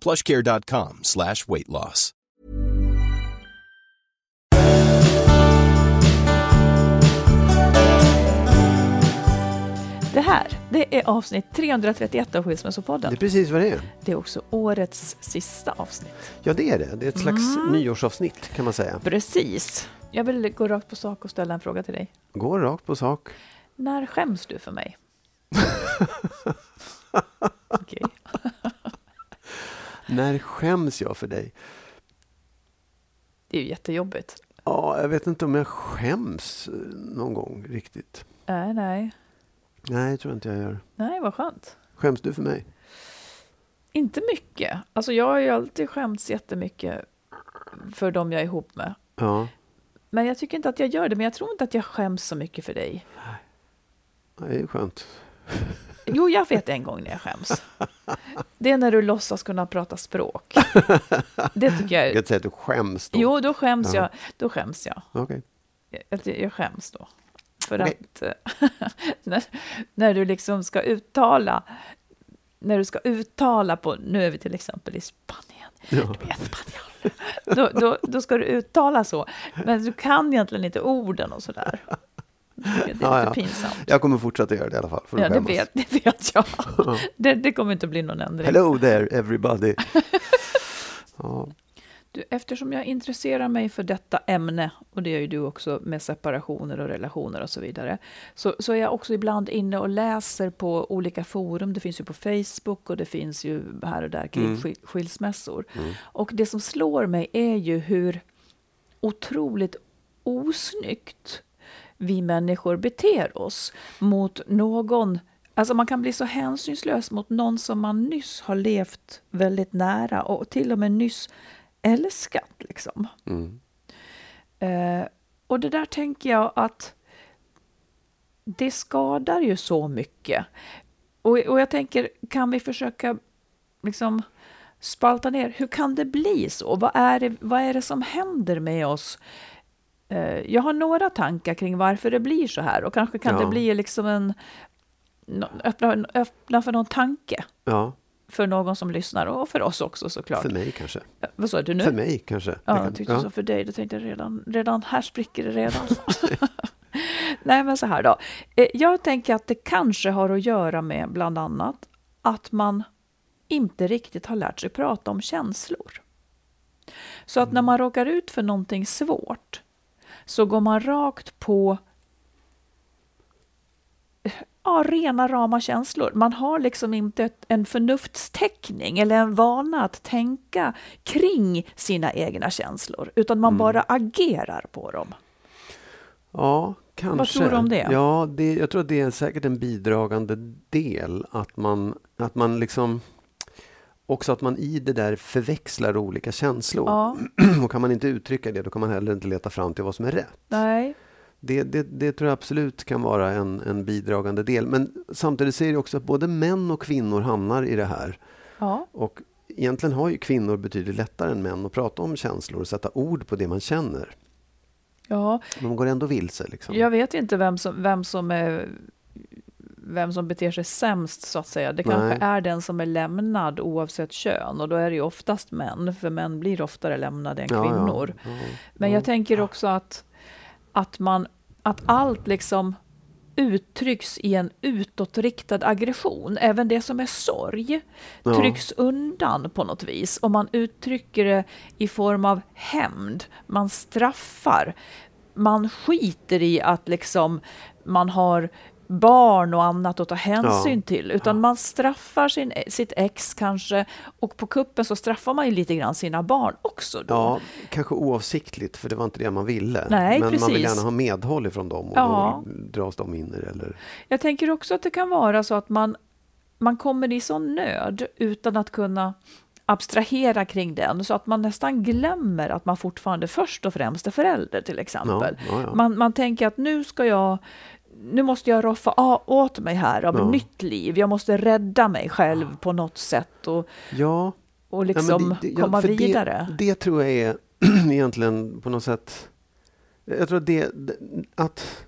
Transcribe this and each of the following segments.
plushcare.com slash weight loss. Det här, det är avsnitt 331 av Skilsmässopodden. Det är precis vad det är. Det är också årets sista avsnitt. Ja, det är det. Det är ett slags Mm. nyårsavsnitt kan man säga. Precis. Jag vill gå rakt på sak och ställa en fråga till dig. Gå rakt på sak. När skäms du för mig? Okej. När skäms jag för dig? Det är ju jättejobbigt. Ja, jag vet inte om jag skäms eh, någon gång riktigt. Nej, nej. Nej, jag tror inte jag gör. Nej, vad skönt. Skäms du för mig? Inte mycket. Alltså jag har ju alltid skämts jättemycket för dem jag är ihop med. Ja, Men jag tycker inte att jag gör det. Men jag tror inte att jag skäms så mycket för dig. det är skönt. Jo, jag vet en gång när jag skäms. Det är när du låtsas kunna prata språk. Det tycker jag Jag kan säga att du skäms då. Jo, då skäms Ja. jag. Då skäms jag. Okej. Jag, jag skäms då. För Okej. att eh, när, när du liksom ska uttala, när du ska uttala på, nu är vi till exempel i Spanien, Ja. du är spanjol. Då, då, då ska du uttala så, men du kan egentligen inte orden och sådär. Det är lite Ja, ja. pinsamt. Jag kommer fortsätta göra det i alla fall. Ja, det vet, det vet jag. Det, det kommer inte bli någon ändring. Hello there everybody. ja, Du, eftersom jag intresserar mig för detta ämne, och det gör ju du också med separationer och relationer och så vidare, så, så är jag också ibland inne och läser på olika forum. Det finns ju på Facebook och det finns ju här och där kring Mm. skil- skilsmässor. Och det som slår mig är ju hur otroligt osnyggt vi människor beter oss mot någon Alltså man kan bli så hänsynslös mot någon som man nyss har levt väldigt nära och till och med nyss älskat. Liksom. mm. Eh, och det där tänker jag att det skadar ju så mycket. Och, och jag tänker, kan vi försöka liksom spalta ner, hur kan det bli så? Vad är det, vad är det som händer med oss? Eh, jag har några tankar kring varför det blir så här och kanske kan Ja. det bli liksom en öppna, öppna för någon tanke ja, för någon som lyssnar och för oss också såklart. för mig kanske. Eh, Vad sa du nu? För mig kanske. Ja, kan- jag tyckte du sa för dig. Då tänkte jag redan, redan här spricker det redan. Nej, men så här då. Eh, Jag tänker att det kanske har att göra med bland annat att man inte riktigt har lärt sig prata om känslor. Så att när man råkar ut för någonting svårt så går man rakt på ja, rena rama känslor. Man har liksom inte ett, en förnuftstäckning eller en vana att tänka kring sina egna känslor, utan man bara agerar på dem. Ja, kanske. tror du om det? Ja, det, jag tror att det är säkert en bidragande del. Att man, att man liksom... Också att man i det där förväxlar olika känslor. Ja, Och kan man inte uttrycka det, då kan man heller inte leta fram till vad som är rätt. nej, Det, det, det tror jag absolut kan vara en, en bidragande del. Men samtidigt ser jag också att både män och kvinnor hamnar i det här. ja, Och egentligen har ju kvinnor betydligt lättare än män att prata om känslor och sätta ord på det man känner. Ja, Men man går ändå vilse. Liksom. jag vet inte vem som, vem som är vem som beter sig sämst så att säga. Det kanske Nej. är den som är lämnad oavsett kön och då är det ju oftast män, för män blir oftare lämnade än Ja, kvinnor. Ja, Men ja. jag tänker också att, att, man, att allt liksom uttrycks i en utåtriktad aggression. Även det som är sorg Ja. trycks undan på något vis. Och man uttrycker det i form av hämnd. Man straffar. Man skiter i att liksom man har barn och annat att ta hänsyn Ja. till. Utan man straffar sin, sitt ex kanske. Och på kuppen så straffar man ju lite grann sina barn också då. Ja, kanske oavsiktligt, för det var inte det man ville. Nej, Men man vill precis. gärna ha medhåll ifrån dem och Ja. då dras de in i det. Eller... Jag tänker också att det kan vara så att man, man kommer i sån nöd utan att kunna abstrahera kring den så att man nästan glömmer att man fortfarande först och främst är förälder till exempel. Ja, ja, ja. Man, man tänker att nu ska jag nu måste jag roffa åt mig här av Ja. nytt liv. Jag måste rädda mig själv på något sätt och, Ja, och Ja, liksom det- det- ja, komma vidare. Det, det tror jag är egentligen på något sätt... Jag tror att det... Att,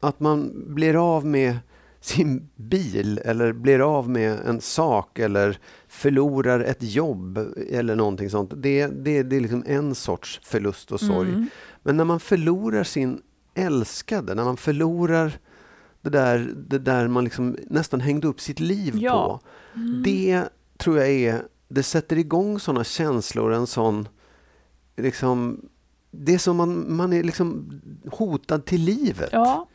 att man blir av med sin bil eller blir av med en sak eller förlorar ett jobb eller någonting sånt. Det, det, det är liksom en sorts förlust och sorg. Mm. Men när man förlorar sin älskade, när man förlorar det där, det där man liksom nästan hängde upp sitt liv Ja. på. Det tror jag är, det sätter igång sådana känslor, en sån, liksom, det är som man, man är liksom hotad till livet. Ja,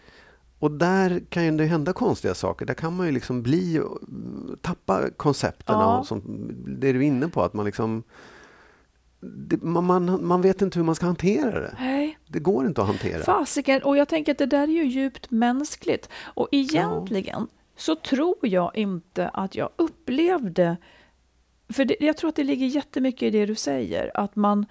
Och där kan ju det hända konstiga saker. Där kan man ju liksom bli, tappa koncepterna. Ja. Och som, det är du inne på, att man liksom det, man, man, man vet inte hur man ska hantera det. nej. Det går inte att hantera. Fasiken, och jag tänker att det där är ju djupt mänskligt. Och egentligen så tror jag inte att jag upplevde... För det, jag tror att det ligger jättemycket i det du säger, att man...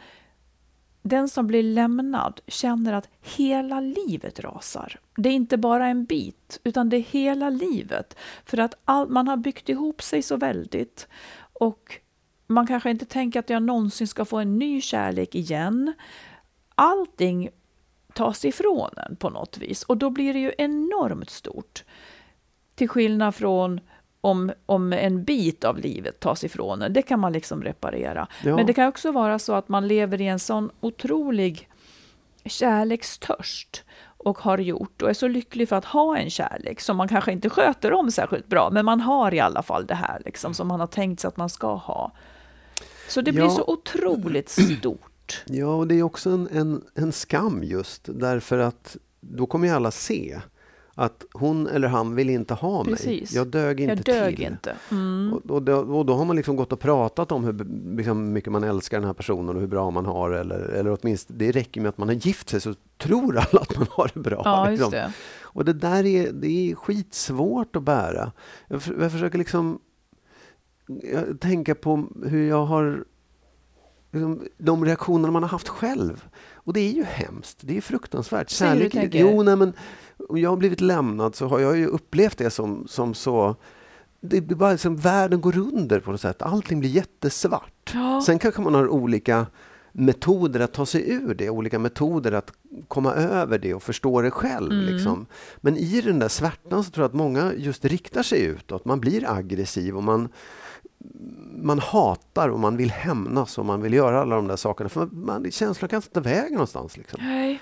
Den som blir lämnad känner att hela livet rasar. Det är inte bara en bit, utan det är hela livet. För att all, man har byggt ihop sig så väldigt. Och man kanske inte tänker att jag någonsin ska få en ny kärlek igen. Allting tas ifrån en på något vis och då blir det ju enormt stort. Till skillnad från om, om en bit av livet tas ifrån en, det kan man liksom reparera. Ja. Men det kan också vara så att man lever i en sån otrolig kärlekstörst och har gjort och är så lycklig för att ha en kärlek som man kanske inte sköter om särskilt bra, men man har i alla fall det här liksom, som man har tänkt sig att man ska ha. Så det blir Ja. så otroligt stort. Ja, och det är också en, en, en skam just därför att då kommer ju alla se att hon eller han vill inte ha mig. Precis. Jag dög inte Jag dög till. inte. Mm. Och, och, då, och då har man liksom gått och pratat om hur liksom, mycket man älskar den här personen och hur bra man har eller, eller åtminstone det räcker med att man har gift sig så tror alla att man har det bra. Ja, liksom. just det. Och det där är, det är skitsvårt att bära. Jag, jag försöker liksom jag, tänka på hur jag har de reaktioner man har haft själv. Och det är ju hemskt. Det är fruktansvärt. Kärlek, tänker? jo, nej, men om jag har blivit lämnad så har jag ju upplevt det som, som så det blir bara liksom, världen går under på något sätt. Allting blir jättesvart. Ja. Sen kanske man har olika metoder att ta sig ur det, olika metoder att komma över det och förstå det själv. Mm. Liksom. Men i den där svärtan så tror jag att många just riktar sig utåt. Man blir aggressiv och man, man hatar och man vill hämnas och man vill göra alla de där sakerna. För man, känslor kan inte ta vägen någonstans. Liksom. Nej.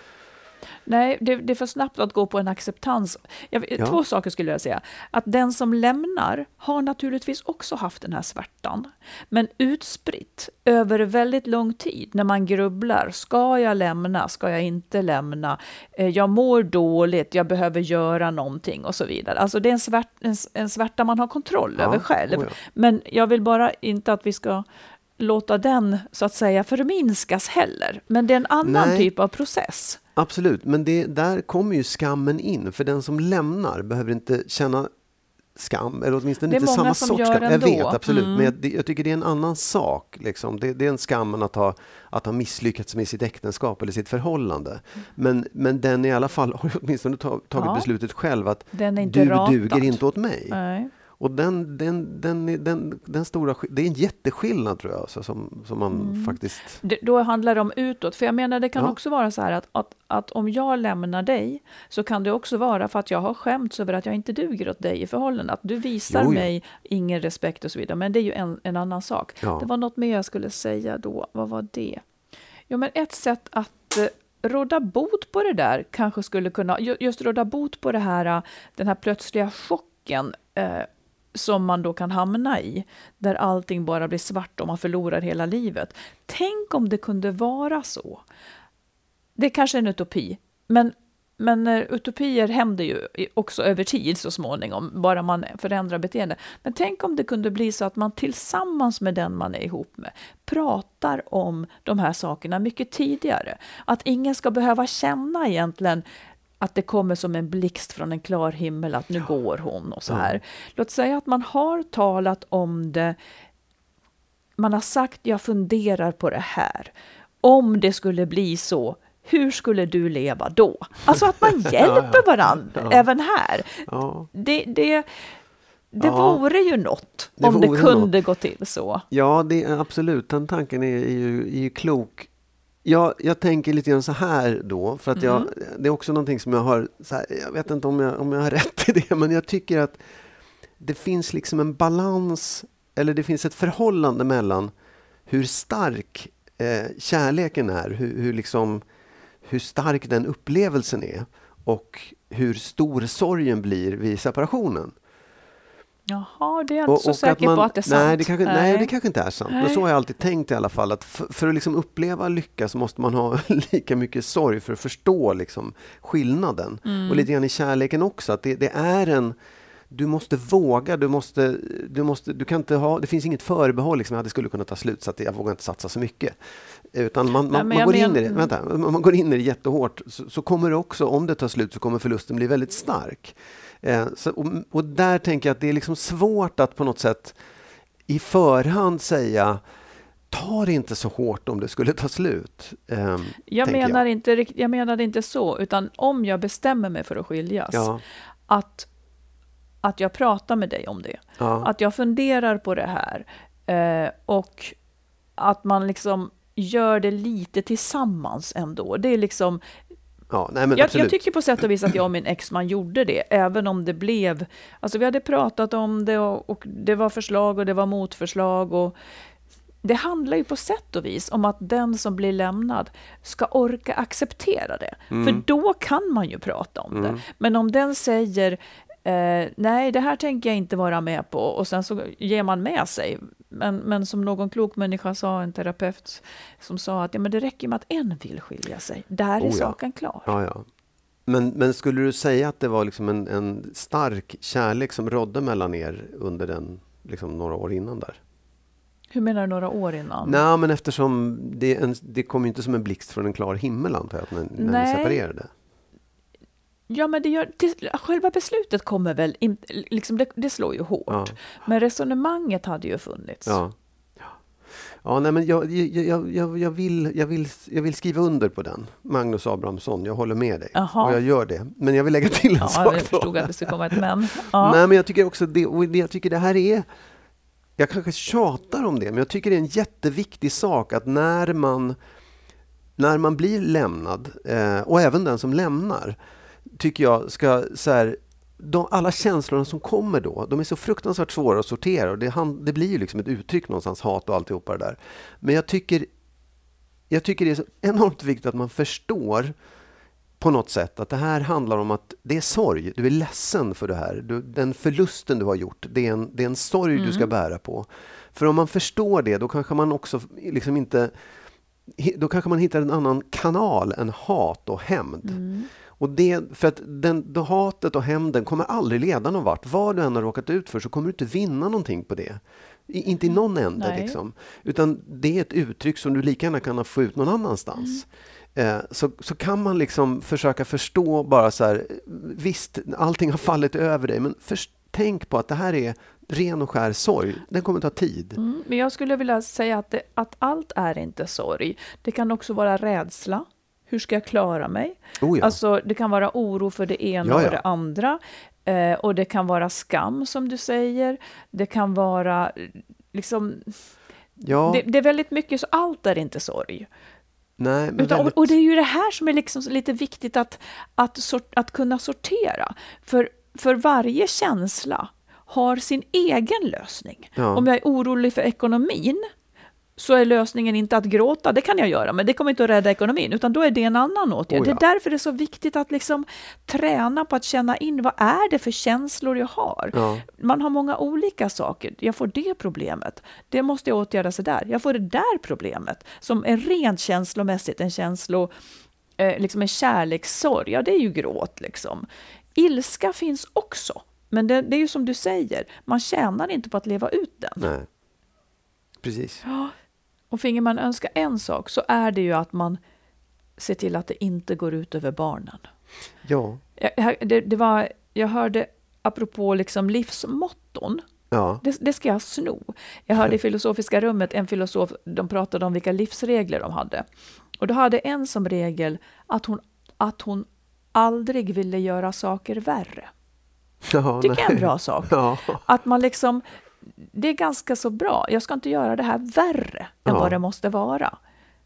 Nej, det, det är för snabbt att gå på en acceptans. Jag, Ja. Två saker skulle jag säga. Att den som lämnar har naturligtvis också haft den här svärtan. Men utspritt över väldigt lång tid när man grubblar. Ska jag lämna? Ska jag inte lämna? Eh, Jag mår dåligt, jag behöver göra någonting och så vidare. Alltså det är en, svärt, en, en svärta man har kontroll Ja, över själv. oh ja. Men jag vill bara inte att vi ska låta den så att säga förminskas heller. Men det är en annan Nej. typ av process. Absolut, men det, där kommer ju skammen in. För den som lämnar behöver inte känna skam, eller åtminstone Det är inte många samma som sorts gör skam. Jag vet, absolut. Mm. Men jag, det- jag tycker det är en annan sak. Liksom. Det, det är en skammen att ha, att ha misslyckats med sitt äktenskap eller sitt förhållande. Men, men den i alla fall har åtminstone ta, tagit Ja. beslutet själv att du ratad. duger inte åt mig. Nej. Och den, den, den, den, den stora, det är en jätteskillnad tror jag, alltså, som, som man Mm. faktiskt... Det, då handlar det om utåt. För jag menar, det kan Ja. också vara så här att, att, att om jag lämnar dig så kan det också vara för att jag har skämts över att jag inte duger åt dig i förhållande. Att du visar Jo, ja. mig ingen respekt och så vidare. Men det är ju en, en annan sak. Ja. Det var något mer jag skulle säga då. Vad var det? Jo, men ett sätt att eh, råda bot på det där kanske skulle kunna, ju- just råda bot på det här, eh, den här plötsliga chocken eh, som man då kan hamna i, där allting bara blir svart och man förlorar hela livet. Tänk om det kunde vara så. Det är kanske är en utopi, men, men eh, utopier händer ju också över tid så småningom, bara man förändrar beteende. Men tänk om det kunde bli så att man tillsammans med den man är ihop med pratar om de här sakerna mycket tidigare. Att ingen ska behöva känna egentligen att det kommer som en blixt från en klar himmel, att nu går hon och så här. Låt säga att man har talat om det man har sagt jag funderar på det här. Om det skulle bli så, hur skulle du leva då? Alltså att man hjälper varandra även här. Ja, Det, det, det Ja. vore ju något Det om det vore kunde gå till så. ja det absolut, den tanken är, är, ju, är ju klok. Jag, jag tänker lite grann så här då, för att jag, Mm. det är också någonting som jag har, här, jag vet inte om jag, om jag har rätt i det, men jag tycker att det finns liksom en balans, eller det finns ett förhållande mellan hur stark eh, kärleken är, hur, hur, liksom, hur stark den upplevelsen är och hur stor sorgen blir vid separationen. Jaha, det är jag inte så säker man, på att det är sant. Nej, det kanske, nej. det kanske inte är sant. Men Nej. så har jag alltid tänkt i alla fall. Att för, för att liksom uppleva lycka så måste man ha lika mycket sorg för att förstå liksom skillnaden. Mm. Och lite grann i kärleken också. Att det, det är en... Du måste våga, du måste, du måste, du kan inte ha, det finns inget förbehåll liksom, att det skulle kunna ta slut så att jag vågar inte satsa så mycket. Utan man, Nej, man, men man går in i men- det, vänta, man går in i det jättehårt så, så kommer det också, om det tar slut så kommer förlusten bli väldigt stark. Eh, så, och, och där tänker jag att det är liksom svårt att på något sätt i förhand säga ta det inte så hårt om det skulle ta slut. Eh, Jag, menar Inte, rikt- jag menade inte så, utan om jag bestämmer mig för att skiljas, Ja, att, att jag pratar med dig om det. ja, Att jag funderar på det här eh, och att man liksom gör det lite tillsammans ändå. Det är liksom, ja, nej men jag, absolut. jag tycker på sätt och vis att jag och min exman gjorde det, även om det blev... Alltså vi hade pratat om det och, och det var förslag och det var motförslag. Och det handlar ju på sätt och vis om att den som blir lämnad ska orka acceptera det. Mm. För då kan man ju prata om det. Men om den säger eh, nej, det här tänker jag inte vara med på och sen så ger man med sig. Men, men som någon klok människa sa, en terapeut som sa att ja, men det räcker med att en vill skilja sig. Där är Oh ja. saken klar. Ja, ja. Men, men skulle du säga att det var liksom en, en stark kärlek som rådde mellan er under den, liksom några år innan där? Hur menar du några år innan? Nej, men eftersom det, en, det kom ju inte som en blixt från en klar himmel antar jag, när, när ni separerade. Ja, men det gör, det, själva beslutet kommer väl inte, liksom det, det slår ju hårt. Ja. Men resonemanget hade ju funnits. Ja. Ja, nej, men jag, jag, jag, jag, vill, jag, vill, jag vill skriva under på den. Magnus Abrahamsson, jag håller med dig. Jaha. Och jag gör det. Men jag vill lägga till en Ja, sak. jag då. förstod att det skulle komma ett men. Ja. Nej, men jag tycker också det, och jag tycker det här är jag kanske tjatar om det, men jag tycker det är en jätteviktig sak att när man, när man blir lämnad, eh, och även den som lämnar, tycker jag ska så här, de, alla känslorna som kommer då, de är så fruktansvärt svåra att sortera och det, han, det blir ju liksom ett uttryck någonstans, hat och alltihopa det där. Men jag tycker, jag tycker det är så enormt viktigt att man förstår på något sätt att det här handlar om att det är sorg. Du är ledsen för det här. Du, den förlusten du har gjort, det är en, det är en sorg du ska bära på. För om man förstår det, då kanske man också liksom inte... Då kanske man hittar en annan kanal än hat och hämnd. Och det, för att den, då hatet och hämnden kommer aldrig leda någon vart. Vad du än har råkat ut för så kommer du inte vinna någonting på det. I, inte i någon ände. Liksom. Utan det är ett uttryck som du lika gärna kan få ut någon annanstans. Eh, så, så kan man liksom försöka förstå bara så här, visst, allting har fallit över dig, men först, tänk på att det här är ren och skär sorg. Den kommer ta tid. Mm, men jag skulle vilja säga att, det, att allt är inte sorg. Det kan också vara rädsla. Hur ska jag klara mig? Oh ja. Alltså, det kan vara oro för det ena Ja, ja. och det andra. Eh, och det kan vara skam som du säger. Det kan vara liksom... Det, det är väldigt mycket, så allt är inte sorg. nej, men Utan, väldigt, och, och det är ju det här som är liksom lite viktigt att, att, sort, att kunna sortera. För, för varje känsla har sin egen lösning. Om jag är orolig för ekonomin så är lösningen inte att gråta, det kan jag göra, men det kommer inte att rädda ekonomin, utan då är det en annan åtgärd. Oh ja. Det är därför det är så viktigt att liksom träna på att känna in vad är det för känslor jag har. Ja. Man har många olika saker. Jag får det problemet, det måste jag åtgärda sig där. Jag får det där problemet, som är rent känslomässigt, en känslo, eh, liksom en kärlekssorg, ja det är ju gråt liksom. Ilska finns också, men det, det är ju som du säger, man tjänar inte på att leva ut den. nej. Precis. Och finge man önska en sak så är det ju att man ser till att det inte går ut över barnen. Ja, Jag, det, det var, jag hörde, apropå liksom livsmotton, ja, det, det ska jag sno. Jag hörde i filosofiska rummet en filosof, de pratade om vilka livsregler de hade. Och då hade en som regel att hon, att hon aldrig ville göra saker värre. ja tycker jag är en bra sak. Ja, Att man liksom, det är ganska så bra. Jag ska inte göra det här värre än Ja. vad det måste vara.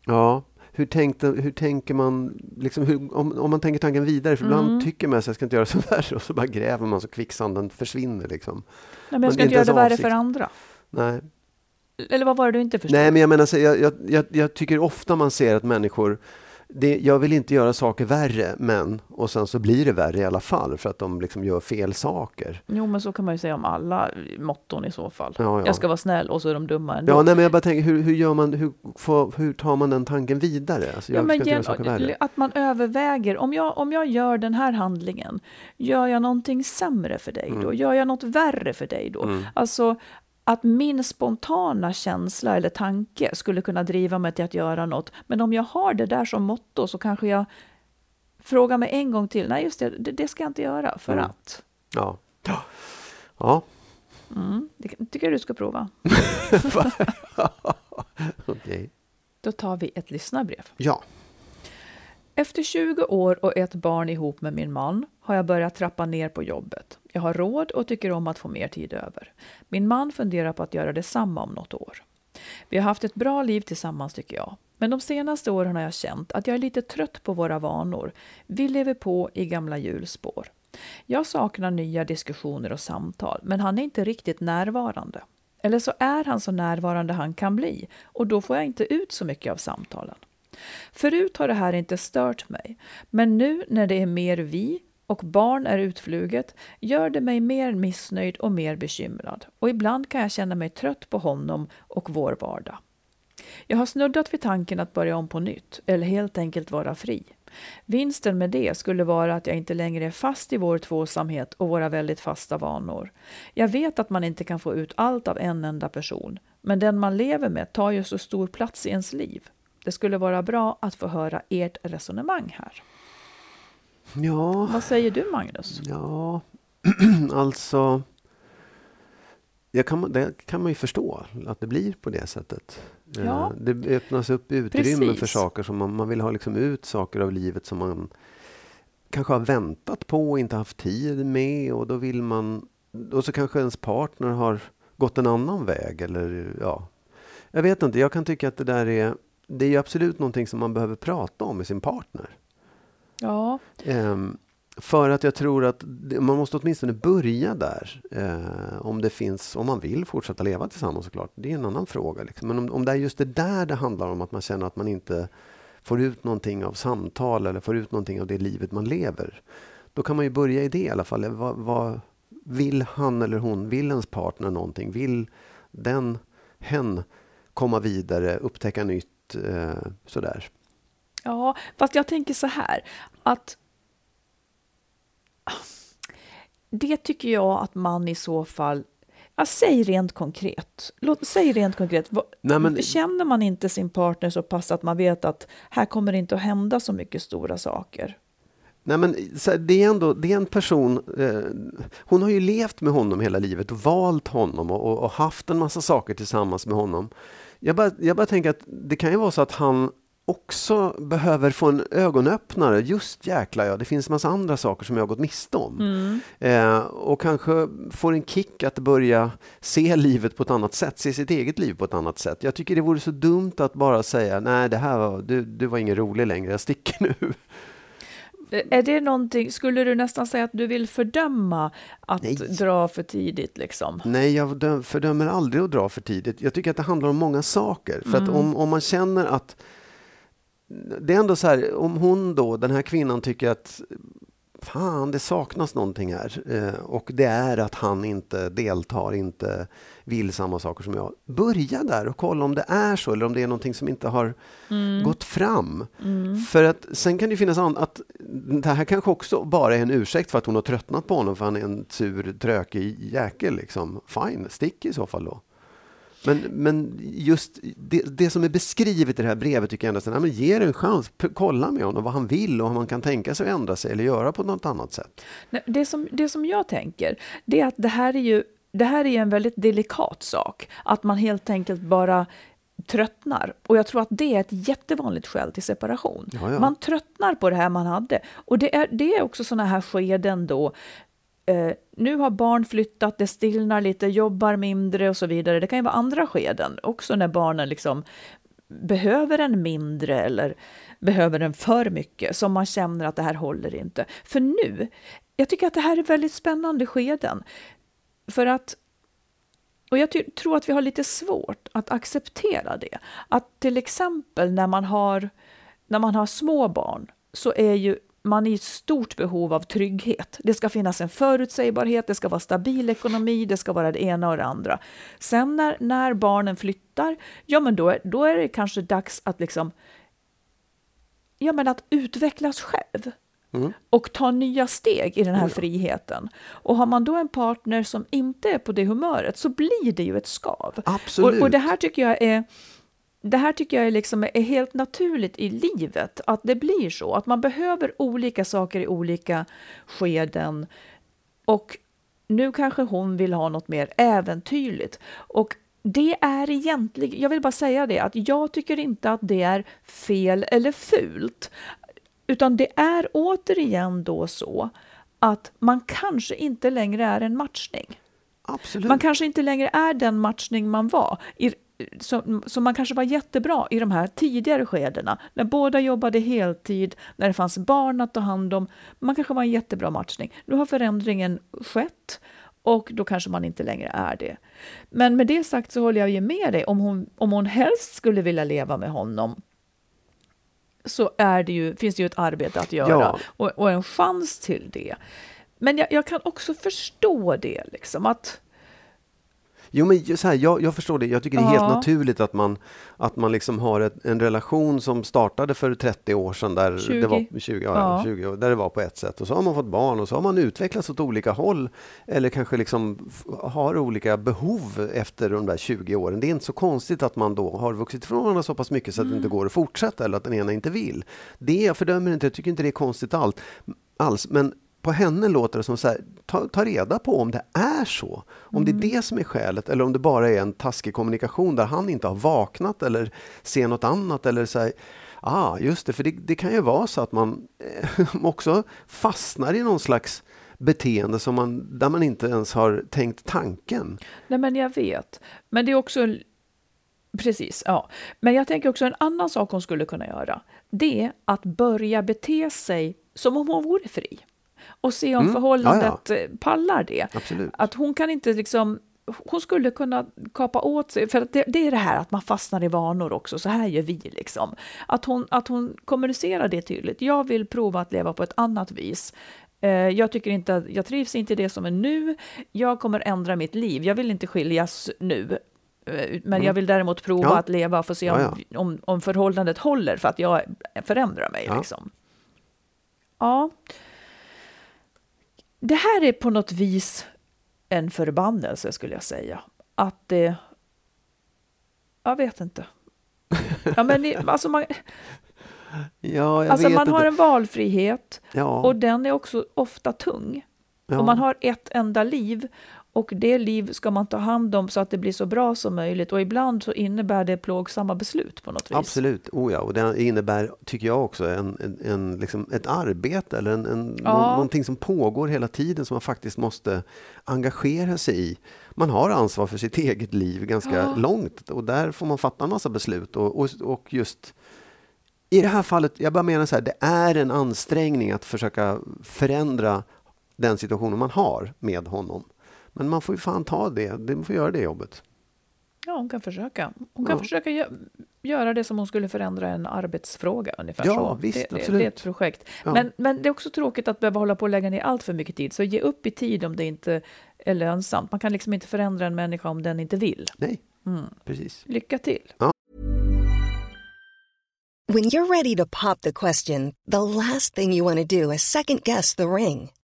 ja. Hur, tänkte, hur tänker man, liksom, hur, om, om man tänker tanken vidare, för Mm. ibland tycker man att jag ska inte göra så värre och så bara gräver man så kvicksanden försvinner. Liksom. Nej, men Men jag ska är inte göra det värre för andra. Nej. Eller vad var det du inte förstod? Nej, men jag menar, så jag, jag, jag, jag tycker ofta man ser att människor, det, jag vill inte göra saker värre, men, och sen så blir det värre i alla fall för att de liksom gör fel saker. Jo, men så kan man ju säga om alla motton i så fall. Ja, ja. Jag ska vara snäll och så är de dumma ändå. Ja, nej, men jag bara tänker, hur, hur gör man, hur, får, hur tar man den tanken vidare? Alltså, jag Ja, men gen- att man överväger, om jag, om jag gör den här handlingen, gör jag någonting sämre för dig Mm. då? Gör jag något värre för dig då? Alltså att min spontana känsla eller tanke skulle kunna driva mig till att göra något, men om jag har det där som motto så kanske jag frågar mig en gång till, nej just det, det, ska jag inte göra för Mm. att. Ja. Ja, Mm, det tycker jag du ska prova. okej. Då tar vi ett lyssnarbrev. Ja. Efter 20 år och ett barn ihop med min man har jag börjat trappa ner på jobbet. Jag har råd och tycker om att få mer tid över. Min man funderar på att göra detsamma om något år. Vi har haft ett bra liv tillsammans tycker jag. Men de senaste åren har jag känt att jag är lite trött på våra vanor. Vi lever på i gamla hjulspår. Jag saknar nya diskussioner och samtal, men han är inte riktigt närvarande. Eller så är han så närvarande han kan bli och då får jag inte ut så mycket av samtalen. Förut har det här inte stört mig, men nu när det är mer vi och barn är utfluget gör det mig mer missnöjd och mer bekymrad. Och ibland kan jag känna mig trött på honom och vår vardag. Jag har snuddat vid tanken att börja om på nytt, eller helt enkelt vara fri. Vinsten med det skulle vara att jag inte längre är fast i vår tvåsamhet och våra väldigt fasta vanor. Jag vet att man inte kan få ut allt av en enda person, men den man lever med tar ju så stor plats i ens liv. Det skulle vara bra att få höra ert resonemang här. Ja, Vad säger du Magnus? ja. alltså. Kan, det kan man ju förstå, att det blir på det sättet. Eh, Ja. Det öppnas upp utrymme Precis. för saker som man, man vill ha liksom ut saker av livet som man kanske har väntat på och inte haft tid med och då vill man och så kanske ens partner har gått en annan väg eller ja. Jag vet inte, jag kan tycka att det där är det är ju absolut någonting som man behöver prata om med sin partner. Ja, Um, för att jag tror att man måste åtminstone börja där. Eh, om det finns, om man vill fortsätta leva tillsammans såklart. Det är en annan fråga. Liksom. Men om, om det är just det där det handlar om, att man känner att man inte får ut någonting av samtal eller får ut någonting av det livet man lever. Då kan man ju börja i det i alla fall. Eh, vad, vad vill han eller hon, vill ens partner någonting? Vill den, hen komma vidare, upptäcka nytt? Eh, sådär ja, fast jag tänker så här att det tycker jag att man i så fall Ja, säg rent konkret. Låt, säg rent konkret. Nej, men- Känner man inte sin partner så pass att man vet att här kommer det inte att hända så mycket stora saker? Nej, men det är ändå det är en person, eh, hon har ju levt med honom hela livet och valt honom och, och, och haft en massa saker tillsammans med honom. Jag bara, jag bara tänker att det kan ju vara så att han också behöver få en ögonöppnare. Just jäklar ja, det finns massa andra saker som jag har gått miste om. Mm. Eh, och kanske får en kick att börja se livet på ett annat sätt, se sitt eget liv på ett annat sätt. Jag tycker det vore så dumt att bara säga nej, det här var, du, du var ingen rolig längre, jag sticker nu. Är det någonting, skulle du nästan säga att du vill fördöma att Nej. dra för tidigt liksom? Nej, jag dö- fördömer aldrig att dra för tidigt. Jag tycker att det handlar om många saker. För Mm. att om, om man känner att... Det är ändå så här, om hon då, den här kvinnan tycker att fan, det saknas någonting här. Eh, och det är att han inte deltar, inte vill samma saker som jag. Börja där och kolla om det är så eller om det är någonting som inte har gått fram. För att sen kan det finnas an- att det här kanske också bara är en ursäkt för att hon har tröttnat på honom för han är en sur, trökig jäkel. Liksom. Fine, stick i så fall då. Men, men just det, det som är beskrivet i det här brevet tycker jag ändå, nej, men ge det en chans. Kolla med honom vad han vill och om han kan tänka sig att ändra sig eller göra på något annat sätt. Det som, det som jag tänker, det är att det här är ju det här är en väldigt delikat sak. Att man helt enkelt bara tröttnar. Och jag tror att det är ett jättevanligt skäl till separation. Ja, ja. Man tröttnar på det här man hade. Och det är, det är också sådana här skeden då Eh, nu har barn flyttat, det stillnar lite, jobbar mindre och så vidare. Det kan ju vara andra skeden också när barnen liksom behöver en mindre eller behöver en för mycket som man känner att det här håller inte. För nu, jag tycker att det här är väldigt spännande skeden. För att och jag tror att vi har lite svårt att acceptera det. Att till exempel när man har, när man har små barn så är ju man i stort behov av trygghet. Det ska finnas en förutsägbarhet, det ska vara stabil ekonomi, det ska vara det ena och det andra. Sen när, när barnen flyttar, ja men då, är- då är det kanske dags att liksom ja, men att utvecklas själv och ta nya steg i den här friheten. Och har man då en partner som inte är på det humöret så blir det ju ett skav. Absolut. Och, och det här tycker jag är det här tycker jag är, liksom, är helt naturligt i livet, att det blir så. Att man behöver olika saker i olika skeden. Och nu kanske hon vill ha något mer äventyrligt. Och det är egentligen, jag vill bara säga det, att jag tycker inte att det är fel eller fult. Utan det är återigen då så att man kanske inte längre är en matchning. Absolut. Man kanske inte längre är den matchning man var. I, som, som man kanske var jättebra i de här tidigare skedena, när båda jobbade heltid, när det fanns barn att ta hand om. Man kanske var en jättebra matchning. Nu har förändringen skett och då kanske man inte längre är det. Men med det sagt så håller jag ju med dig, om hon, om hon helst skulle vilja leva med honom så är det ju, finns det ju ett arbete att göra Ja. och, och en chans till det. Men jag, jag kan också förstå det, liksom att Jo, men så här, jag, jag förstår det. Jag tycker det är helt Ja. naturligt att man, att man liksom har ett, en relation som startade för 30 år sedan, där 20. det var 20, ja, Ja. 20 år, där det var på ett sätt. Och så har man fått barn och så har man utvecklats åt olika håll eller kanske liksom har olika behov efter de där 20 åren. Det är inte så konstigt att man då har vuxit ifrån varandra så pass mycket så att det inte går att fortsätta eller att den ena inte vill. Det jag fördömer inte, jag tycker inte det är konstigt allt, alls. Men på henne låter det som så här, ta, ta reda på om det är så. Om det är det som är skälet eller om det bara är en taskig kommunikation där han inte har vaknat eller ser något annat eller så här, ah, just det, för det, det kan ju vara så att man eh, också fastnar i någon slags beteende som man, där man inte ens har tänkt tanken. Nej, men jag vet. Men det är också... Precis, ja. Men jag tänker också en annan sak hon skulle kunna göra. Det är att börja bete sig som om hon vore fri. Och se om Mm, förhållandet eh, pallar det. Absolut. Att hon kan inte liksom... Hon skulle kunna kapa åt sig, för att det, det är det här att man fastnar i vanor också, så här gör vi liksom. Att hon, att hon kommunicerar det tydligt. Jag vill prova att leva på ett annat vis. Eh, Jag tycker inte jag trivs inte i det som är nu. Jag kommer ändra mitt liv. Jag vill inte skiljas nu. Eh, Men jag vill däremot prova Mm. Ja. att leva och få se om, Ja, om, om förhållandet håller för att jag förändrar mig. Ja. Liksom. Ja. Det här är på något vis en förbannelse skulle jag säga. Att det... Jag vet inte. Ja, men alltså man, Ja, alltså man har en valfrihet ja. och den är också ofta tung. ja. Och man har ett enda liv Och det liv ska man ta hand om så att det blir så bra som möjligt. Och ibland så innebär det plågsamma beslut på något vis. Absolut, oh ja. och det innebär, tycker jag också, en, en, en liksom ett arbete eller en, en, Ja. nå- någonting som pågår hela tiden som man faktiskt måste engagera sig i. Man har ansvar för sitt eget liv ganska Ja. långt och där får man fatta en massa beslut. Och, och, och just i det här fallet, jag bara menar så här, det är en ansträngning att försöka förändra den situationen man har med honom. Men man får ju fan ta det, man får göra det jobbet. Ja, hon kan försöka. Hon kan Ja. försöka gö- göra det som hon skulle förändra en arbetsfråga ungefär Ja, så. visst, det, absolut. det är ett projekt. Ja. Men, men det är också tråkigt att behöva hålla på och lägga ner allt för mycket tid. Så ge upp i tid om det inte är lönsamt. Man kan liksom inte förändra en människa om den inte vill. Nej, Mm. precis. Lycka till! When you're ready to pop the question, the last thing you want to do is second guess the ring.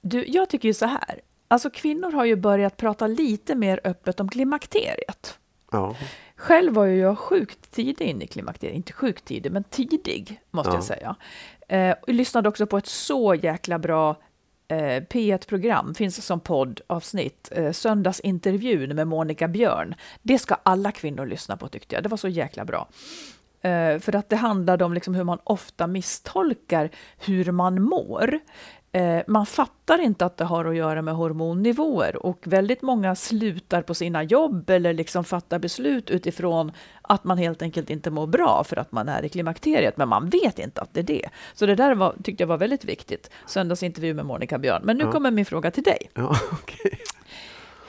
Du, jag tycker ju så här. Alltså kvinnor har ju börjat prata lite mer öppet om klimakteriet. Ja. Själv var ju jag sjukt tidig in i klimakteriet. Inte sjukt tidig, men tidig måste Ja. jag säga. Eh, och lyssnade också på ett så jäkla bra eh, P1-program, finns som poddavsnitt, eh, Söndagsintervjun med Monica Björn. Det ska alla kvinnor lyssna på tyckte jag. Det var så jäkla bra. Eh, för att det handlade om liksom hur man ofta misstolkar hur man mår. Eh, man fattar inte att det har att göra med hormonnivåer och väldigt många slutar på sina jobb eller liksom fattar beslut utifrån att man helt enkelt inte mår bra för att man är i klimakteriet, men man vet inte att det är det. Så det där var, tyckte jag var väldigt viktigt. Söndagsintervju med Monica Björn. Men nu Ja. kommer min fråga till dig. Ja, okej.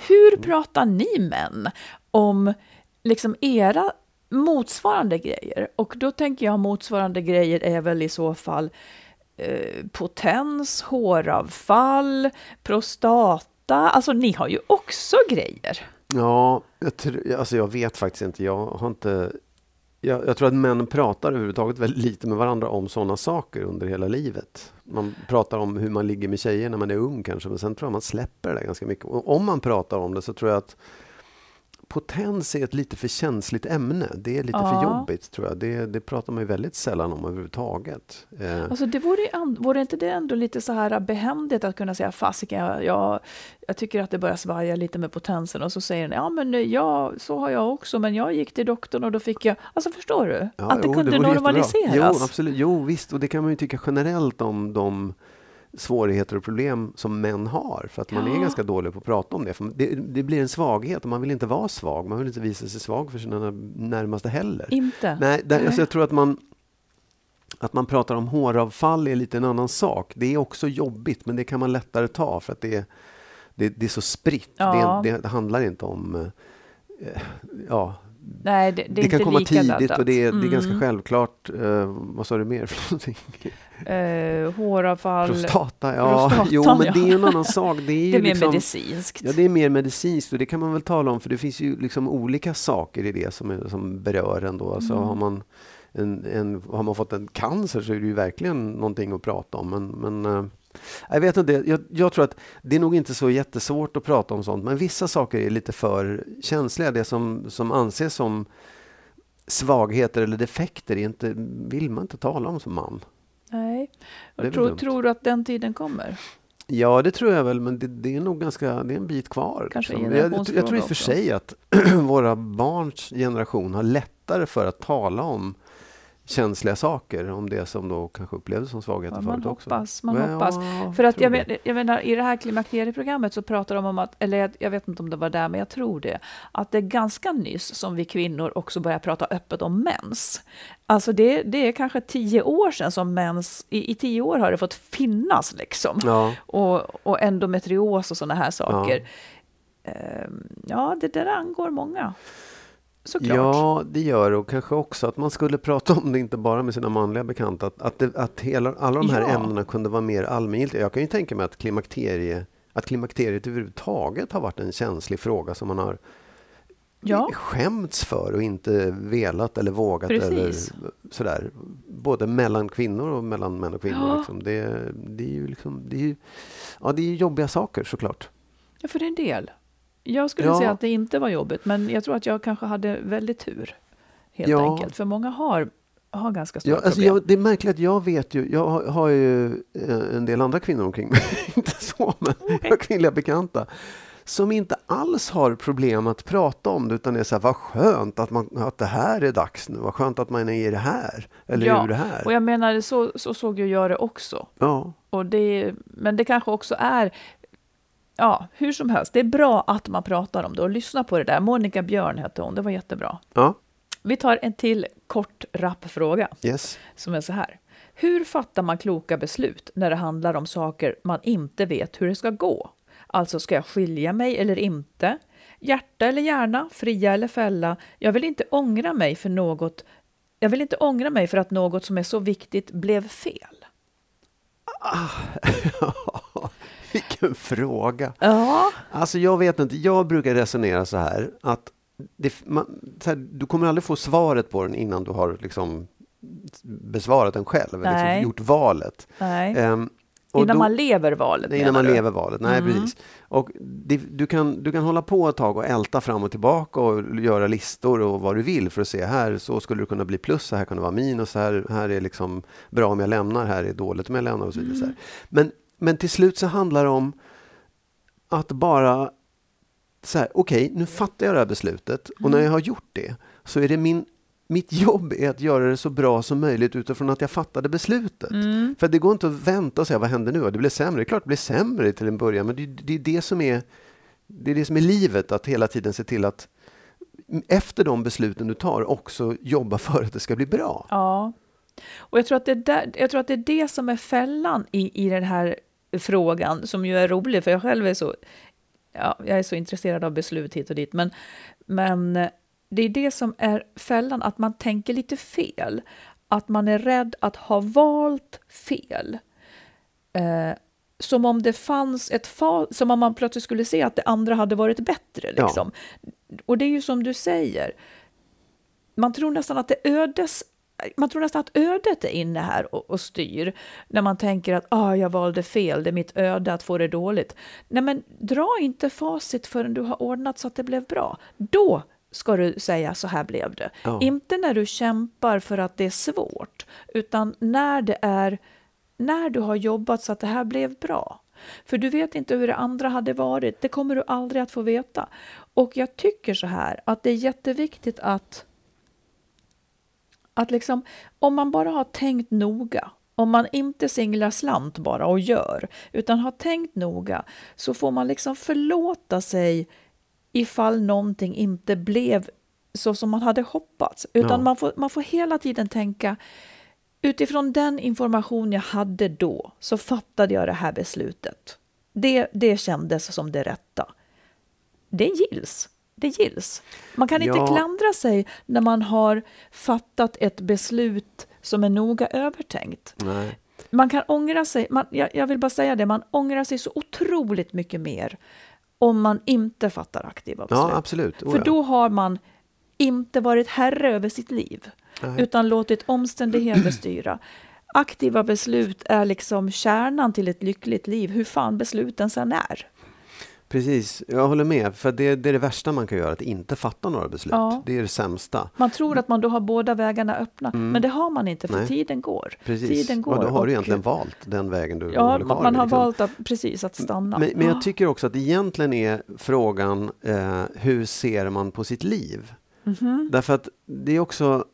Hur pratar ni män om liksom era motsvarande grejer? Och då tänker jag motsvarande grejer är väl i så fall eh, potens, håravfall, prostata. Alltså ni har ju också grejer. Ja, jag, tr- alltså jag vet faktiskt inte. Jag har inte... Jag, jag tror att män pratar överhuvudtaget väldigt lite med varandra om sådana saker under hela livet. Man pratar om hur man ligger med tjejer när man är ung kanske, men sen tror jag man släpper det där ganska mycket. Och om man pratar om det så tror jag att potens är ett lite för känsligt ämne. Det är lite Ja. för jobbigt tror jag. Det, det pratar man ju väldigt sällan om överhuvudtaget. Eh, Alltså det vore, ju vore inte det ändå lite så här behändigt att kunna säga fasiken, jag, jag, jag tycker att det börjar svaja lite med potensen och så säger den, ja men ja, så har jag också, men jag gick till doktorn och då fick jag, alltså förstår du? Ja, att det jo, kunde jättebra. normaliseras. Jo, absolut. Jo, visst. Och det kan man ju tycka generellt om de svårigheter och problem som män har. För att man är Ja. ganska dålig på att prata om det. För det, det blir en svaghet och man vill inte vara svag. Man vill inte visa sig svag för sina närmaste heller. Inte? Nej, där, alltså jag tror att man att man pratar om håravfall är lite en annan sak. Det är också jobbigt, men det kan man lättare ta för att det är, det, det är så spritt. Ja. Det, är- det handlar inte om... eh, ja, Nej, det, det är det, kan komma tidigt laddat. och det är, det är Mm. ganska självklart. Eh, vad sa du mer för någonting? Eh, håravfall, Prostata, ja. Prostatan, jo, men ja. det är en annan sak. Det är, det är mer liksom, medicinskt. Ja, det är mer medicinskt och det kan man väl tala om för det finns ju liksom olika saker i det som, är, som berör en då. Alltså, Mm. har, man en, en, har man fått en cancer så är det ju verkligen någonting att prata om. Men, men, eh, Jag vet inte, jag, jag, tror att det är nog inte så jättesvårt att prata om sånt, men vissa saker är lite för känsliga. Det som, som anses som svagheter eller defekter inte, vill man inte tala om som man. Nej. Jag tror, tror du att den tiden kommer? Ja, det tror jag väl, men det, det, är nog ganska, det är en bit kvar. Kanske liksom. jag, jag, tror i och för sig att våra barns generation har lättare för att tala om känsliga saker om det som då kanske upplevdes som svagheter ja, förut hoppas, också. Man Men, hoppas. Ja, För att jag, men, jag menar, i det här klimakterieprogrammet så pratar de om att, eller jag, jag, vet inte om det var där, men jag tror det, att det är ganska nyss som vi kvinnor också börjar prata öppet om mens. Alltså det, det är kanske tio år sedan som mens, i, i tio år har det fått finnas liksom. Ja. Och, och endometrios och sådana här saker. Ja. Ehm, ja, det där angår många. Såklart. Ja, det gör det. Och kanske också att man skulle prata om det inte bara med sina manliga bekanta. Att, att, det, att hela, alla de här ja. ämnena kunde vara mer allmängiltiga. Jag kan ju tänka mig att, klimakterie, att klimakteriet överhuvudtaget har varit en känslig fråga som man har ja. skämts för och inte velat eller vågat. Precis. Eller sådär. Både mellan kvinnor och mellan män och kvinnor. Ja. Liksom. Det, det, är ju liksom, det, är, ja, det är jobbiga saker såklart. Ja, för en del. Jag skulle ja. säga att det inte var jobbigt, men jag tror att jag kanske hade väldigt tur. Helt ja. enkelt. För många har, har ganska stora ja, alltså problem. Jag, det är märkligt att jag vet ju, jag har, har ju eh, en del andra kvinnor omkring mig, inte så, men okay. kvinnliga bekanta som inte alls har problem att prata om det utan är så här, vad skönt att, man, att det här är dags nu, vad skönt att man är i det här, eller ja, ur det här. och jag menar så, så såg ju jag det också. Ja. Och det, men det kanske också är ja, hur som helst, det är bra att man pratar om det och lyssna på det där. Monica Björn hette hon, det var jättebra. Ja. Vi tar en till kort rapp fråga yes. som är så här. Hur fattar man kloka beslut när det handlar om saker man inte vet hur det ska gå? Alltså, ska jag skilja mig eller inte? Hjärta eller hjärna? Fria eller fälla? Jag vill inte ångra mig för något. Jag vill inte ångra mig för att något som är så viktigt blev fel. Ah, Vilken fråga! Ja. Alltså jag vet inte, jag brukar resonera så här att det, man, så här, du kommer aldrig få svaret på den innan du har liksom besvarat den själv, liksom gjort valet. Um, innan då, man lever valet? Innan man du? lever valet, nej mm. precis. Och det, du, kan, du kan hålla på ett tag och älta fram och tillbaka och göra listor och vad du vill för att se här så skulle det kunna bli plus, så här kan det vara minus, här, här är liksom bra om jag lämnar, här är dåligt om jag lämnar och så vidare. Mm. Men men till slut så handlar det om att bara så här, okej, okay, nu fattar jag det här beslutet och när mm. jag har gjort det så är det min mitt jobb är att göra det så bra som möjligt utifrån att jag fattade beslutet. Mm. För det går inte att vänta och säga vad händer nu? Det blir sämre. Det är klart det blir sämre till en början, men det, det, är det som är det är det som är livet, att hela tiden se till att efter de besluten du tar också jobba för att det ska bli bra. Ja, och jag tror att det, där, jag tror att det är det som är fällan i, i den här frågan, som ju är rolig, för jag själv är så, ja, jag är så intresserad av beslut hit och dit, men, men det är det som är fällan, att man tänker lite fel. Att man är rädd att ha valt fel. Eh, som om det fanns ett fall, som om man plötsligt skulle se att det andra hade varit bättre. Liksom. Ja. Och det är ju som du säger, man tror nästan att det ödes man tror nästan att ödet är inne här och, och styr. När man tänker att ah, jag valde fel, det är mitt öde att få det dåligt. Nej, men dra inte facit förrän du har ordnat så att det blev bra. Då ska du säga så här blev det. Ja. Inte när du kämpar för att det är svårt, utan när det är när du har jobbat så att det här blev bra. För du vet inte hur det andra hade varit, det kommer du aldrig att få veta. Och jag tycker så här att det är jätteviktigt att att liksom, om man bara har tänkt noga, om man inte singlar slant bara och gör, utan har tänkt noga, så får man liksom förlåta sig ifall någonting inte blev så som man hade hoppats. Utan ja. man, får, man får hela tiden tänka, utifrån den information jag hade då, så fattade jag det här beslutet. Det, det kändes som det rätta. Det gills det gills. Man kan inte ja. klandra sig när man har fattat ett beslut som är noga övertänkt. Nej. Man kan ångra sig, man, jag, jag, vill bara säga det, man ångrar sig så otroligt mycket mer om man inte fattar aktiva beslut. Ja, absolut. Oh, För då har man inte varit herre över sitt liv, Nej. utan låtit omständigheter styra. aktiva beslut är liksom kärnan till ett lyckligt liv, hur fan besluten sen är. Precis, jag håller med. För det, det är det värsta man kan göra, att inte fatta några beslut. Ja. Det är det sämsta. Man tror att man då har båda vägarna öppna, men det har man inte för Mm. Nej. tiden går. Precis. Tiden går och då har du och- egentligen valt den vägen du Ja, håller kvar man, har liksom. valt att, precis att stanna. Men, men jag tycker också att egentligen är frågan eh, hur ser man på sitt liv? Mhm. Därför att det är också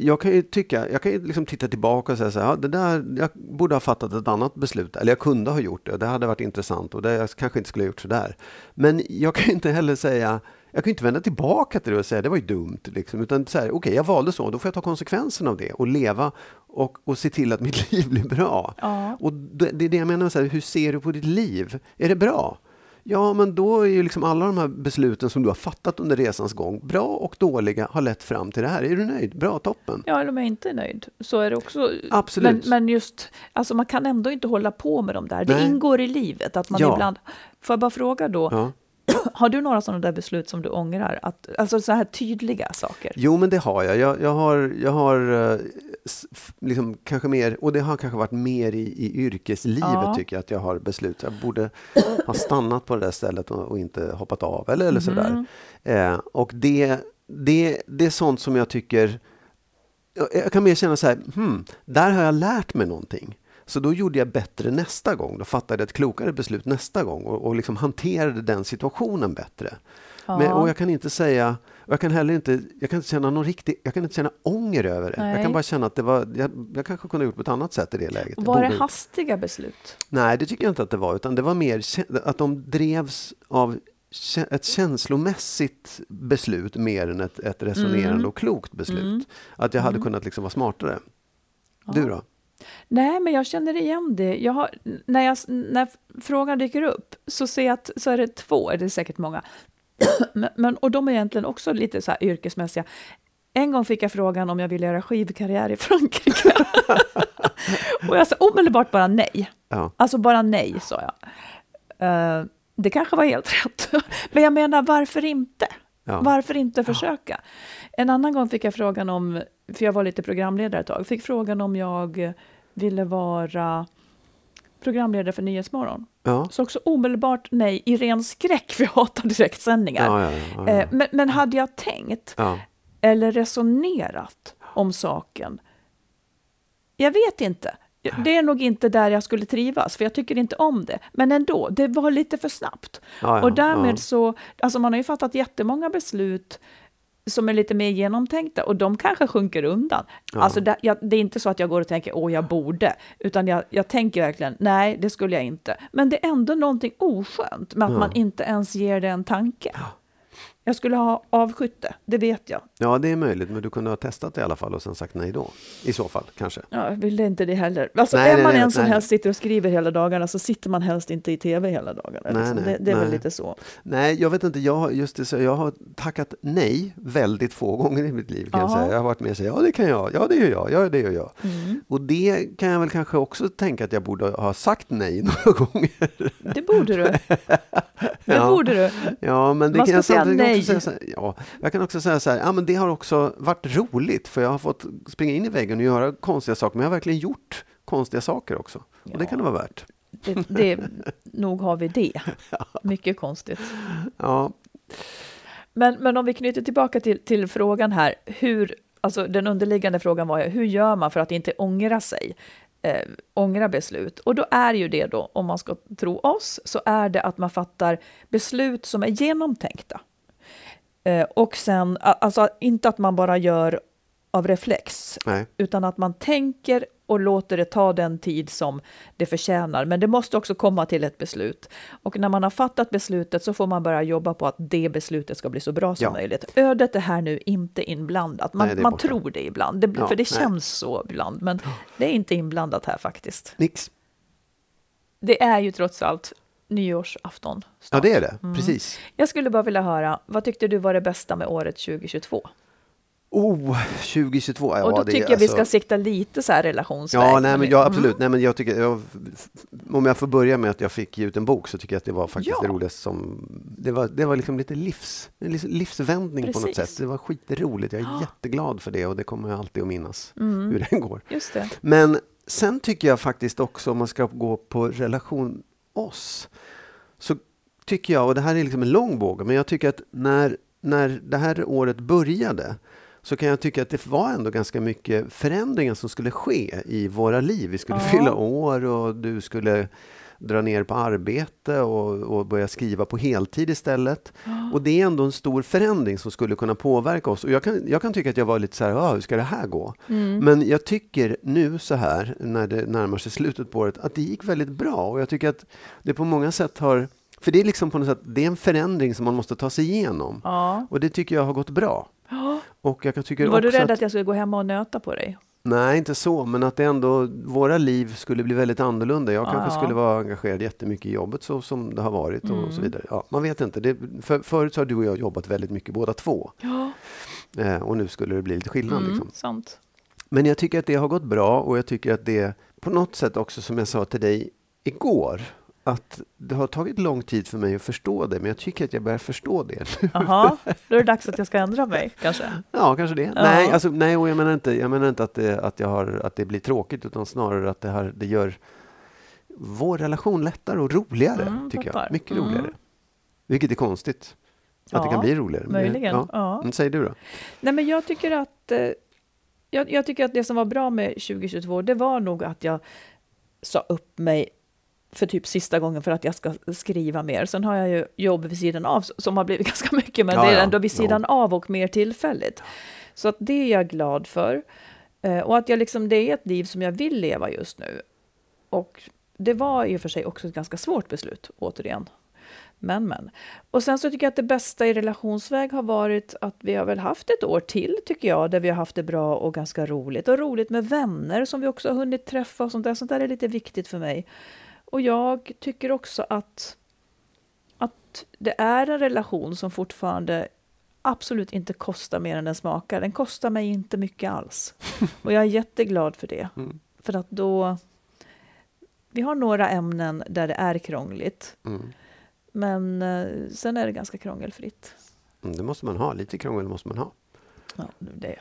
jag kan ju tycka, jag kan ju liksom titta tillbaka och säga så här, ja, det där, jag borde ha fattat ett annat beslut, eller jag kunde ha gjort det, det hade varit intressant och det jag kanske inte skulle ha gjort så där. Men jag kan ju inte heller säga, jag kan ju inte vända tillbaka till det och säga det var ju dumt, liksom, utan så här, okej, jag valde så, då får jag ta konsekvenserna av det och leva och, och se till att mitt liv blir bra. Ja. Och det, det är det jag menar, så här, hur ser du på ditt liv? Är det bra? Ja, men då är ju liksom alla de här besluten som du har fattat under resans gång, bra och dåliga, har lett fram till det här. Är du nöjd? Bra, toppen. Ja, eller om jag inte är nöjd, så är det också. Absolut. Men, men just, alltså man kan ändå inte hålla på med de där. Det Nej. ingår i livet att man Ja. ibland... Får jag bara fråga då, Ja. har du några sådana där beslut som du ångrar? Att, alltså så här tydliga saker? Jo, men det har jag. Jag, jag har, jag har eh, liksom kanske mer, och det har kanske varit mer i, i yrkeslivet Ja. tycker jag att jag har beslut. Jag borde ha stannat på det där stället och, och inte hoppat av eller, eller sådär. Eh, och det, det, det är sånt som jag tycker, jag, jag kan mer känna så här, hmm, där har jag lärt mig någonting. Så då gjorde jag bättre nästa gång. Då fattade jag ett klokare beslut nästa gång och, och liksom hanterade den situationen bättre. Men, och jag kan inte säga, jag kan heller inte, jag kan inte känna någon riktig, jag kan inte känna ånger över det. Jag Nej. kan bara känna att det var, jag, jag kanske kunde ha gjort på ett annat sätt i det läget. Jag Var det hastiga beslut? Nej, det tycker jag inte att det var, utan det var mer att de drevs av ett känslomässigt beslut mer än ett, ett resonerande Mm. och klokt beslut. Att jag hade kunnat liksom vara smartare. Du då? Nej, men jag känner igen det. Jag har, när, jag, när frågan dyker upp så ser jag att så är det två, det är säkert många. men, och de är egentligen också lite så här yrkesmässiga. En gång fick jag frågan om jag ville göra skivkarriär i Frankrike. och jag sa omedelbart bara nej. Ja. Alltså bara nej, sa jag. Eh, det kanske var helt rätt. Men jag menar, varför inte? Ja. Varför inte försöka? En annan gång fick jag frågan om, för jag var lite programledare ett tag, fick frågan om jag ville vara programledare för Nyhetsmorgon. Ja. Så också omedelbart nej, i ren skräck, för jag hatar direktsändningar. Ja, ja. Eh, Men, men hade jag tänkt eller resonerat om saken? Jag vet inte. Det är nog inte där jag skulle trivas, för jag tycker inte om det. Men ändå, det var lite för snabbt. Och därmed så, alltså man har ju fattat jättemånga beslut som är lite mer genomtänkta och de kanske sjunker undan. Ja. Alltså det, jag, det är inte så att jag går och tänker åh jag borde, utan jag, jag tänker verkligen nej det skulle jag inte. Men det är ändå någonting oskönt med att Ja. man inte ens ger det en tanke. Jag skulle ha avskytt det, vet jag. ja, det är möjligt, men du kunde ha testat det i alla fall och sen sagt nej då. I så fall, kanske. Ja, jag ville inte det heller. Alltså, Nej, är nej, man nej, en som nej. helst sitter och skriver hela dagarna så sitter man helst inte i tv hela dagarna. Nej, liksom. nej, det, det är väl nej. lite så. Nej, jag vet inte. Jag, just det, så jag har tackat nej väldigt få gånger i mitt liv. Kan jag, jag har varit med och sagt ja, det kan jag, ja, det gör jag, ja, det gör jag. Mm. Och det kan jag väl kanske också tänka att jag borde ha sagt nej några gånger. Det borde du. Det Ja. borde du. Ja, men det Man kan jag säga samtidigt också säga så här, ja, jag kan också säga så här, ja, men det har också varit roligt för jag har fått springa in i väggen och göra konstiga saker, men jag har verkligen gjort konstiga saker också. Och det kan det vara värt. det, det. Nog har vi det. Mycket konstigt. Ja, Men, men om vi knyter tillbaka till, till frågan här, hur, alltså den underliggande frågan var ju, hur gör man för att inte ångra sig? Eh, ångra beslut. Och då är ju det då, om man ska tro oss, så är det att man fattar beslut som är genomtänkta. Eh, och sen, alltså inte att man bara gör av reflex, nej. utan att man tänker och låter det ta den tid som det förtjänar. Men det måste också komma till ett beslut. Och när man har fattat beslutet så får man börja jobba på att det beslutet ska bli så bra som Ja. möjligt. Ödet är här nu inte inblandat. Man, Nej, man tror det ibland, det, Ja, för det nej. känns så ibland. Men det är inte inblandat här faktiskt. Nix. Det är ju trots allt nyårsafton. Ja, snart. det är det. Mm. Precis. Jag skulle bara vilja höra, vad tyckte du var det bästa med året 2022? Oh, 2022. Ja, och då det tycker jag vi alltså- ska sikta lite så här relationsväg. Ja, nej, men ja, Mm. absolut. Nej, men jag tycker, jag, om jag får börja med att jag fick ge ut en bok så tycker jag att det var faktiskt Ja. det roligaste som... Det var, det var liksom lite livs, livsvändning på något Precis. sätt. Det var skitroligt. Jag är Ja. jätteglad för det och det kommer jag alltid att minnas Mm. hur den går. Just det. Men sen tycker jag faktiskt också, om man ska gå på relation oss, så tycker jag, och det här är liksom en lång båge, men jag tycker att när, när det här året började så kan jag tycka att det var ändå ganska mycket förändringar som skulle ske i våra liv. Vi skulle Ja. fylla år och du skulle dra ner på arbete och, och börja skriva på heltid istället. Och det är ändå en stor förändring som skulle kunna påverka oss. Och jag kan, jag kan tycka att jag var lite så här, ah, hur ska det här gå? Men jag tycker nu så här, när det närmar sig slutet på året, att det gick väldigt bra. Och jag tycker att det på många sätt har... För det är liksom på något sätt, det är en förändring som man måste ta sig igenom. Ja. Och det tycker jag har gått bra. Och jag tycka Var du rädd att, att jag skulle gå hem och nöta på dig? Nej, inte så, men att det ändå, våra liv skulle bli väldigt annorlunda. Jag kanske Ja. skulle vara engagerad jättemycket i jobbet så som det har varit och Mm. så vidare. Ja, man vet inte. Det, för, förut så har du och jag jobbat väldigt mycket båda två. Ja, Eh, och nu skulle det bli lite skillnad. mm, Liksom. sant. Men jag tycker att det har gått bra och jag tycker att det på något sätt också, som jag sa till dig igår, att det har tagit lång tid för mig att förstå det, men jag tycker att jag börjar förstå det nu. Jaha, då är det dags att jag ska ändra mig kanske. Ja, kanske det. Ja. Nej, alltså, nej, och jag menar inte, jag menar inte att, det, att, jag har, att det blir tråkigt, utan snarare att det, här, det gör vår relation lättare och roligare, Mm, tycker jag. Mycket Mm. roligare. Vilket är konstigt. Att det Ja, kan bli roligare. Men- Möjligen. Ja. Ja. Mm, säg du då. Nej, men jag tycker att eh, jag, jag tycker att det som var bra med 2022, det var nog att jag sa upp mig för typ sista gången för att jag ska skriva mer. Sen har jag ju jobb vid sidan av som har blivit ganska mycket, men Ja, det är ja. ändå vid sidan av och mer tillfälligt. Så att det är jag glad för. Eh, och att jag liksom, det är ett liv som jag vill leva just nu. Och det var i och för sig också ett ganska svårt beslut, återigen. Men, men. Och sen så tycker jag att det bästa i relationsväg har varit att vi har väl haft ett år till, tycker jag, där vi har haft det bra och ganska roligt. Och roligt med vänner som vi också har hunnit träffa och sånt där. Sånt där är lite viktigt för mig. Och jag tycker också att, att det är en relation som fortfarande absolut inte kostar mer än den smakar. Den kostar mig inte mycket alls. Och jag är jätteglad för det. Mm. För att då... Vi har några ämnen där det är krångligt. Mm. Men eh, sen är det ganska krångelfritt. Mm, Det måste man ha. Lite krångel måste man ha. Ja, det.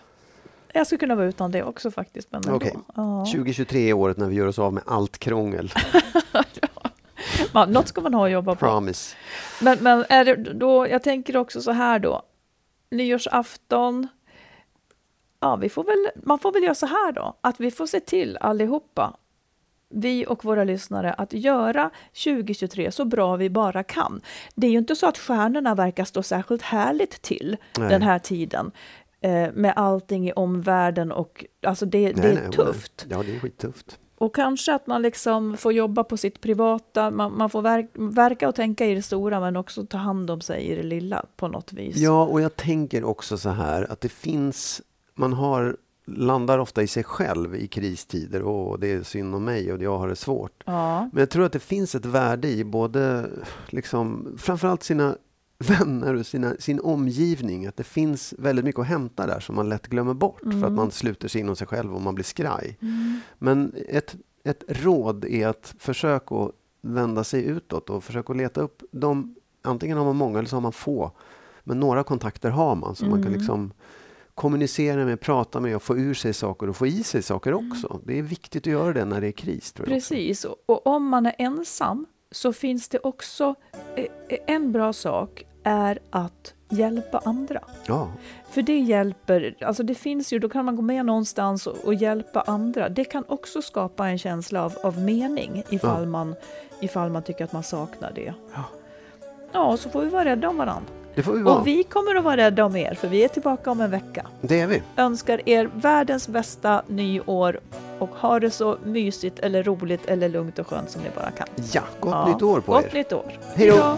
Jag skulle kunna vara utan det också faktiskt. Men. Okej. Ja. 2023 är året när vi gör oss av med allt krångel. Ja, något ska man ha att jobba på. Promise. Men, men är det då, jag tänker också så här då. Nyårsafton. Ja, vi får väl, man får väl göra så här då. Att vi får se till allihopa, vi och våra lyssnare, att göra 2023 så bra vi bara kan. Det är ju inte så att stjärnorna verkar stå särskilt härligt till Nej. den här tiden. Eh, med allting i omvärlden och alltså det, det Nej, är nej, tufft. Ja, det är skittufft. Och kanske att man liksom får jobba på sitt privata, man, man får verk, verka och tänka i det stora men också ta hand om sig i det lilla på något vis. Ja, och jag tänker också så här att det finns, man har, landar ofta i sig själv i kristider och det är synd om mig och jag har det svårt. Ja. Men jag tror att det finns ett värde i både, liksom, framförallt sina vänner och sina, sin omgivning. Att det finns väldigt mycket att hämta där som man lätt glömmer bort för att man sluter sig inom sig själv och man blir skraj. Men ett, ett råd är att försöka att vända sig utåt och försöka leta upp de, antingen har man många eller så har man få, men några kontakter har man som man kan liksom kommunicera med, prata med och få ur sig saker och få i sig saker också. Det är viktigt att göra det när det är kris. Precis, och, om man är ensam så finns det också eh, en bra sak är att hjälpa andra. Ja, För det hjälper, alltså det finns ju, då kan man gå med någonstans och, och hjälpa andra. Det kan också skapa en känsla av, av mening ifall, Ja. man, ifall man tycker att man saknar det. Ja. Ja, så får vi vara rädda om varandra. det får vi vara. Och vi kommer att vara rädda om er, för vi är tillbaka om en vecka. Det är vi. Önskar er världens bästa nyår och ha det så mysigt eller roligt eller lugnt och skönt som ni bara kan. Ja, gott Ja, nytt år på Gott er. nytt år. Hej då.